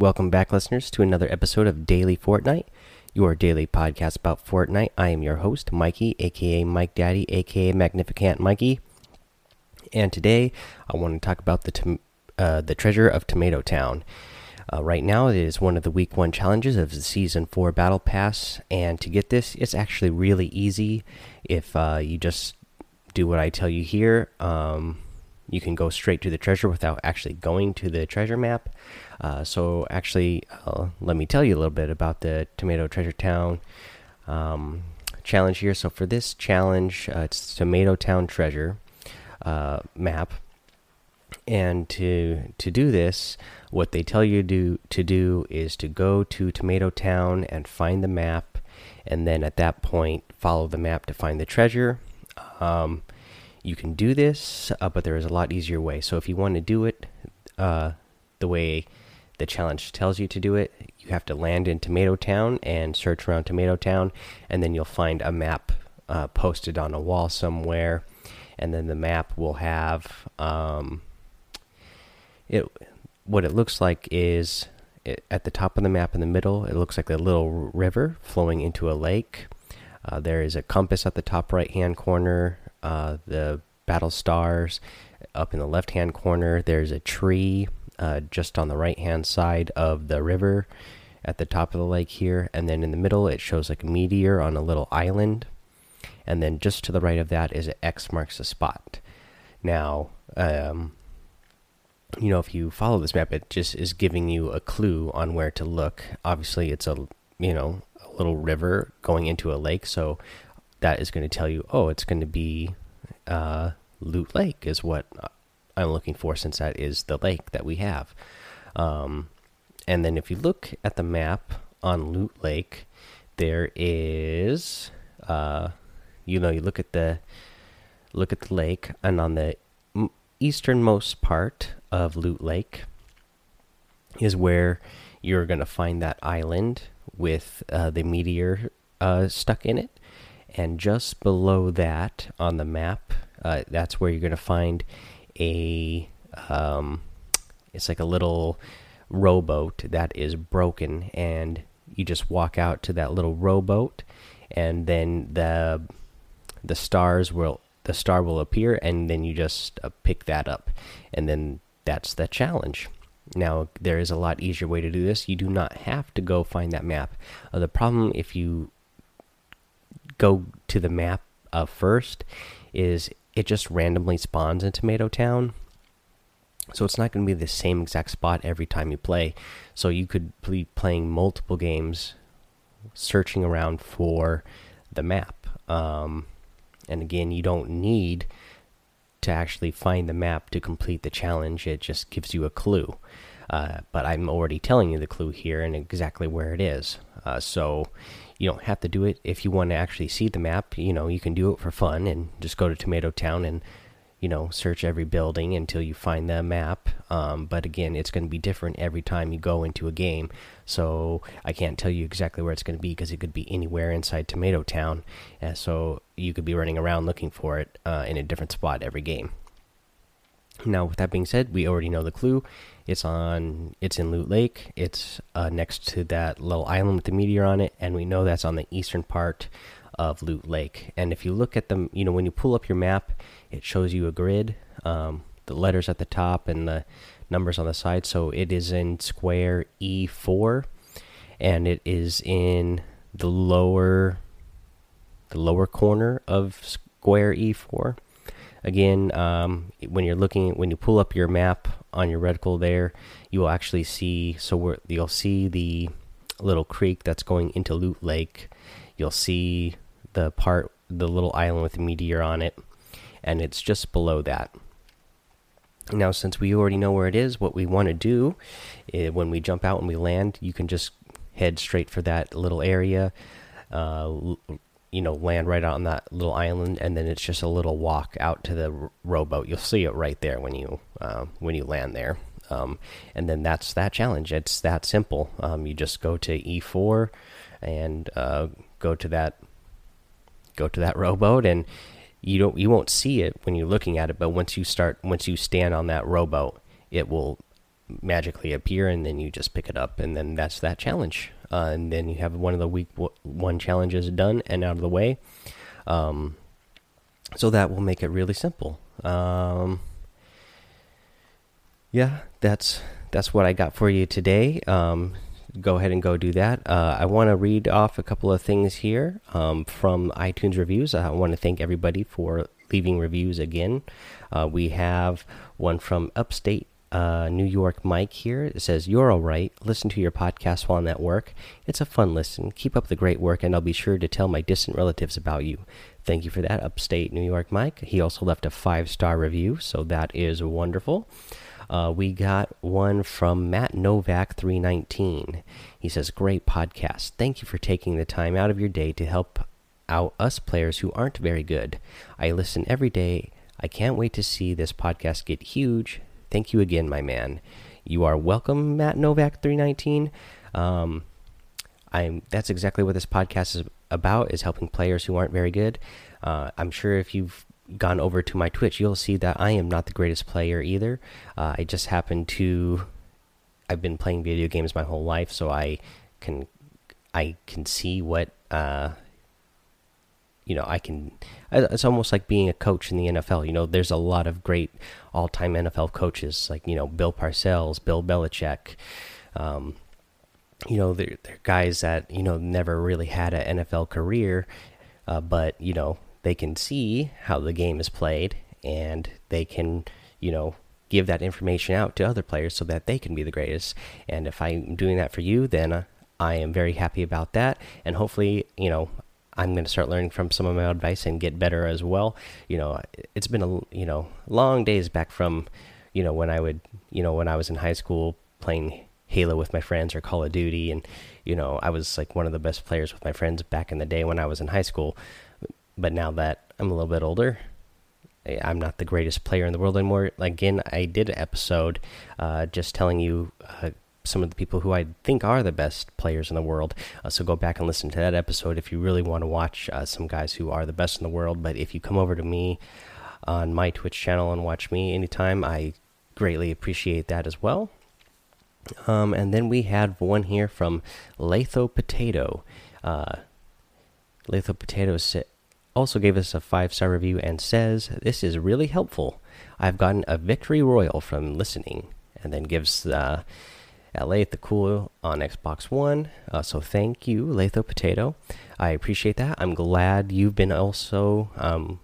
Welcome back, listeners, to another episode of Daily Fortnite, your daily podcast about Fortnite. I am your host, Mikey, aka Mike Daddy, aka Magnificent Mikey, and today I want to talk about the uh, the treasure of Tomato Town. Uh, right now, it is one of the week one challenges of the season four battle pass, and to get this, it's actually really easy if uh, you just do what I tell you here. Um, you can go straight to the treasure without actually going to the treasure map. Uh, so, actually, uh, let me tell you a little bit about the Tomato Treasure Town um, challenge here. So, for this challenge, uh, it's Tomato Town Treasure uh, map, and to to do this, what they tell you to to do is to go to Tomato Town and find the map, and then at that point, follow the map to find the treasure. Um, you can do this, uh, but there is a lot easier way. So if you want to do it uh, the way the challenge tells you to do it, you have to land in Tomato Town and search around Tomato Town, and then you'll find a map uh, posted on a wall somewhere, and then the map will have um, it. What it looks like is it, at the top of the map in the middle, it looks like a little river flowing into a lake. Uh, there is a compass at the top right hand corner uh, the battle stars. Up in the left hand corner, there's a tree uh, just on the right hand side of the river at the top of the lake here. And then in the middle, it shows like a meteor on a little island. And then just to the right of that is an X marks the spot. Now, um, you know, if you follow this map, it just is giving you a clue on where to look. Obviously, it's a you know a little river going into a lake, so that is going to tell you, oh, it's going to be uh, Loot Lake, is what I'm looking for, since that is the lake that we have. Um, and then if you look at the map on Loot Lake, there is, uh, you know, you look at the look at the lake, and on the easternmost part of Loot Lake is where you're going to find that island with uh, the meteor uh, stuck in it and just below that on the map, uh, that's where you're going to find a. Um, it's like a little rowboat that is broken, and you just walk out to that little rowboat, and then the the stars will the star will appear, and then you just uh, pick that up, and then that's the challenge. Now, there is a lot easier way to do this. You do not have to go find that map. Uh, the problem if you go to the map uh, first is it just randomly spawns in Tomato Town. So it's not going to be the same exact spot every time you play. So you could be playing multiple games, searching around for the map. Um, and again, you don't need to actually find the map to complete the challenge. It just gives you a clue. Uh, but I'm already telling you the clue here and exactly where it is. Uh, so you don't have to do it if you want to actually see the map. You know, you can do it for fun and just go to Tomato Town and you know search every building until you find the map. Um, but again, it's going to be different every time you go into a game. So I can't tell you exactly where it's going to be because it could be anywhere inside Tomato Town. Uh, so you could be running around looking for it uh, in a different spot every game. Now, with that being said, we already know the clue. It's on. It's in Loot Lake. It's uh, next to that little island with the meteor on it, and we know that's on the eastern part of Loot Lake. And if you look at them, you know, when you pull up your map, it shows you a grid, um, the letters at the top and the numbers on the side. So it is in square E4, and it is in the lower, the lower corner of square E4 again um, when you're looking when you pull up your map on your reticle there you will actually see so you'll see the little creek that's going into loot lake. You'll see the part the little island with the meteor on it and it's just below that. Now since we already know where it is what we want to do is, eh, when we jump out and we land you can just head straight for that little area uh, you know land right on that little island and then it's just a little walk out to the rowboat. You'll see it right there when you uh, when you land there. Um, and then that's that challenge. It's that simple. Um, you just go to e4 and uh, go to that go to that rowboat and you don't you won't see it when you're looking at it but once you start once you stand on that rowboat it will magically appear, and then you just pick it up, and then that's that challenge. Uh, and then you have one of the week one challenges done and out of the way. Um, so that will make it really simple. Um, yeah, that's that's what I got for you today. Um, go ahead and go do that. Uh, I want to read off a couple of things here um, from iTunes reviews. I want to thank everybody for leaving reviews again. Uh, we have one from Upstate uh, New York Mike here. Says, You're all right. Listen to your podcast while I'm at work. It's a fun listen. Keep up the great work, and I'll be sure to tell my distant relatives about you. Thank you for that, Upstate New York Mike. He also left a five star review, so that is wonderful. Uh, we got one from Matt Novak 319. He says, Great podcast. Thank you for taking the time out of your day to help out us players who aren't very good. I listen every day. I can't wait to see this podcast get huge. Thank you again, my man. You are welcome, Matt Novak 319. Um, I'm that's exactly what this podcast is about is helping players who aren't very good. Uh, I'm sure if you've gone over to my Twitch, you'll see that I am not the greatest player either. Uh, I just happen to I've been playing video games my whole life, so I can I can see what uh, you know. I can. It's almost like being a coach in the NFL. You know, there's a lot of great all-time NFL coaches, like you know Bill Parcells, Bill Belichick. Um, you know, they're, they're guys that you know never really had an NFL career, uh, but you know they can see how the game is played and they can you know give that information out to other players so that they can be the greatest and if i'm doing that for you then i am very happy about that and hopefully you know i'm going to start learning from some of my advice and get better as well. You know it's been a you know long days back from you know when i would you know when i was in high school playing halo with my friends or call of duty. And you know i was like one of the best players with my friends back in the day when i was in high school. But now that I'm a little bit older, I'm not the greatest player in the world anymore. Again, I did an episode uh, just telling you uh, some of the people who I think are the best players in the world. Uh, so go back and listen to that episode if you really want to watch uh, some guys who are the best in the world. But if you come over to me on my Twitch channel and watch me anytime, I greatly appreciate that as well. Um, and then we had one here from Latho Potato. Uh, Latho Potato also gave us a five star review and says, This is really helpful. I've gotten a victory royale from listening. And then gives uh, LA the cool on Xbox One. Uh, so thank you, Latho Potato. I appreciate that. I'm glad you've been also, um,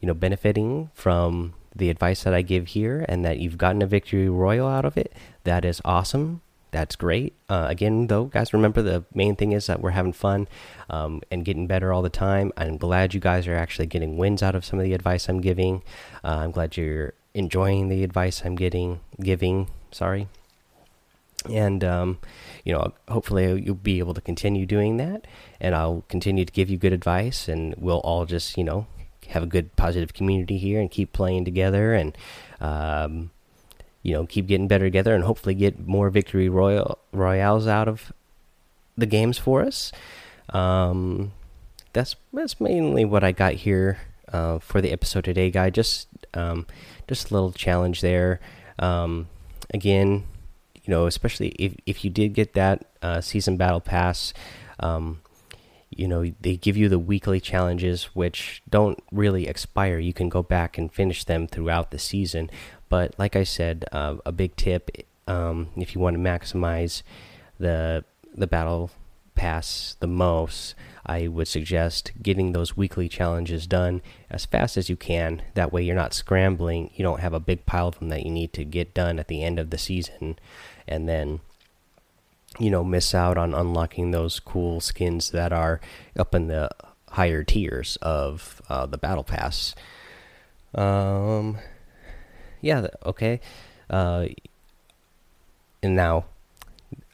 you know, benefiting from the advice that I give here and that you've gotten a victory royale out of it. That is awesome that's great. Uh, again, though, guys, remember the main thing is that we're having fun um, and getting better all the time. I'm glad you guys are actually getting wins out of some of the advice I'm giving. Uh, I'm glad you're enjoying the advice I'm getting giving. Sorry, and um, you know, hopefully you'll be able to continue doing that, and I'll continue to give you good advice, and we'll all just you know have a good positive community here and keep playing together and. Um, you know keep getting better together and hopefully get more victory royal royales out of the games for us. Um, that's that's mainly what I got here uh, for the episode today, guy. Just um, just a little challenge there. Um, again, you know, especially if if you did get that uh, season battle pass. Um, you know they give you the weekly challenges which don't really expire you can go back and finish them throughout the season but like I said, uh, a big tip um, if you want to maximize the the battle pass the most, I would suggest getting those weekly challenges done as fast as you can. That way, you're not scrambling. You don't have a big pile of them that you need to get done at the end of the season, and then you know miss out on unlocking those cool skins that are up in the higher tiers of uh, the battle pass. Um, yeah, okay. Uh, and now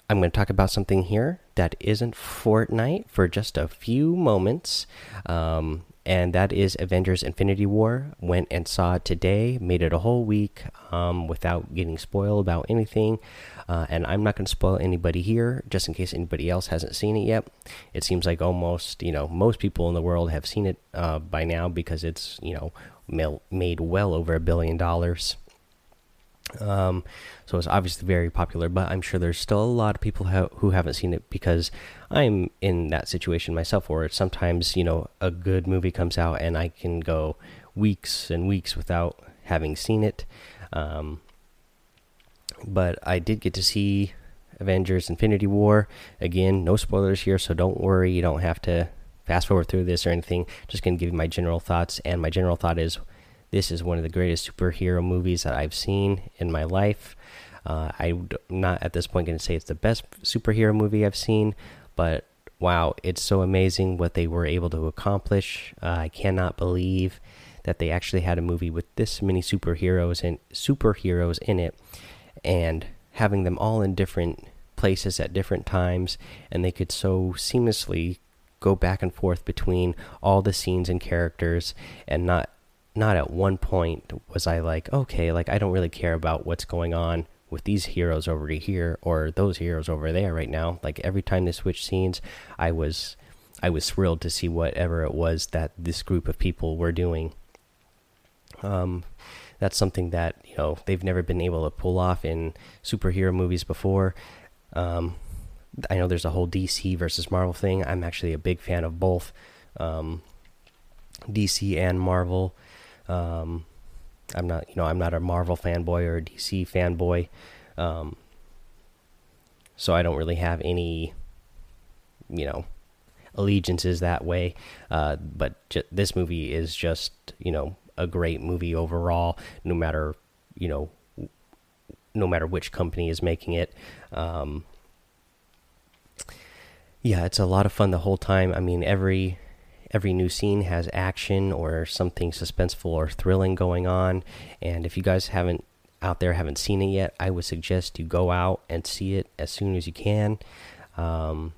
I'm going to talk about something here that isn't Fortnite for just a few moments. Um, and that is Avengers Infinity War. Went and saw it today, made it a whole week um, without getting spoiled about anything. Uh, and I'm not going to spoil anybody here, just in case anybody else hasn't seen it yet. It seems like almost, you know, most people in the world have seen it uh, by now because it's, you know, made well over a billion dollars. Um, so it's obviously very popular, but I'm sure there's still a lot of people ha who haven't seen it because I'm in that situation myself where sometimes, you know, a good movie comes out and I can go weeks and weeks without having seen it. Um, but I did get to see Avengers Infinity War. Again, no spoilers here, so don't worry. You don't have to fast forward through this or anything. Just going to give you my general thoughts. And my general thought is this is one of the greatest superhero movies that I've seen in my life. Uh, I'm not at this point going to say it's the best superhero movie I've seen, but wow, it's so amazing what they were able to accomplish. Uh, I cannot believe that they actually had a movie with this many superheroes and superheroes in it, and having them all in different places at different times, and they could so seamlessly go back and forth between all the scenes and characters, and not not at one point was I like, okay, like I don't really care about what's going on with these heroes over here or those heroes over there right now. Like every time they switch scenes, I was I was thrilled to see whatever it was that this group of people were doing. Um, that's something that you know they've never been able to pull off in superhero movies before. Um, I know there's a whole DC versus Marvel thing. I'm actually a big fan of both um, DC and Marvel. Um, I'm not, you know, I'm not a Marvel fanboy or a DC fanboy, um, so I don't really have any, you know, allegiances that way. Uh, but this movie is just, you know, a great movie overall. No matter, you know, no matter which company is making it. Um, yeah, it's a lot of fun the whole time. I mean, every every new scene has action or something suspenseful or thrilling going on. And if you guys haven't out there haven't seen it yet, I would suggest you go out and see it as soon as you can. Um,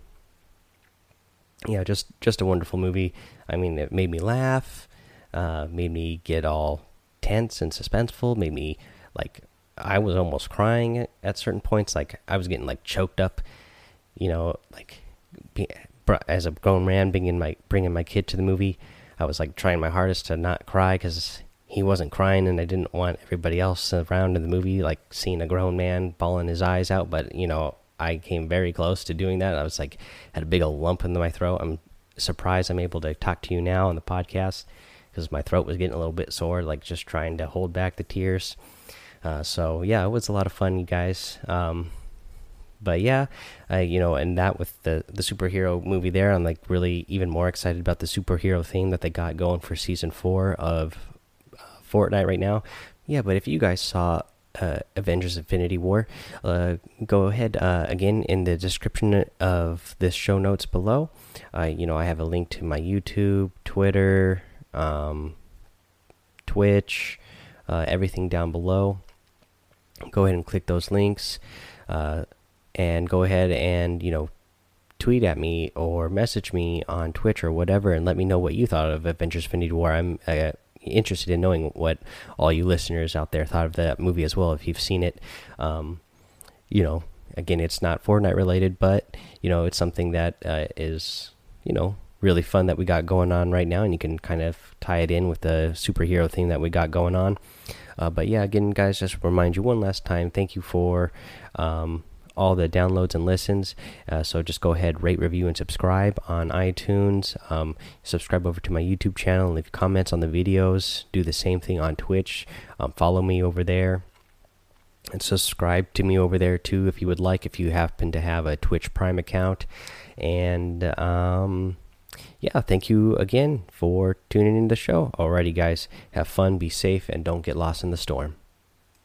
yeah, just just a wonderful movie. I mean, it made me laugh, uh, made me get all tense and suspenseful, made me like I was almost crying at certain points. Like I was getting like choked up, you know, like as a grown man bringing my bringing my kid to the movie, I was like trying my hardest to not cry because he wasn't crying, and I didn't want everybody else around in the movie like seeing a grown man bawling his eyes out. But you know, I came very close to doing that. I was like had a big old lump in my throat. I'm surprised I'm able to talk to you now on the podcast because my throat was getting a little bit sore, like just trying to hold back the tears. Uh, so yeah, it was a lot of fun, you guys. Um, but yeah, uh, you know, and that with the the superhero movie there, I'm like really even more excited about the superhero theme that they got going for season four of uh, Fortnite right now. Yeah, but if you guys saw uh, Avengers Infinity War, uh, go ahead uh, again in the description of this show notes below. Uh, you know, I have a link to my YouTube, Twitter, um, Twitch, uh, everything down below. Go ahead and click those links. And go ahead and you know tweet at me or message me on Twitch or whatever and let me know what you thought of Avengers Infinity War. I'm uh, interested in knowing what all you listeners out there thought of that movie as well if you've seen it. Um, you know, again, it's not Fortnite related, but you know, it's something that uh, is you know really fun that we got going on right now, and you can kind of tie it in with the superhero thing that we got going on. Uh, but yeah, again, guys, just remind you one last time, thank you for um, all the downloads and listens. Uh, so just go ahead, rate, review, and subscribe on iTunes. Um, subscribe over to my YouTube channel, leave comments on the videos. Do the same thing on Twitch. Um, follow me over there. And subscribe to me over there too if you would like, if you happen to have a Twitch Prime account. And um, yeah, thank you again for tuning in the show. Alrighty, guys, have fun, be safe, and don't get lost in the storm.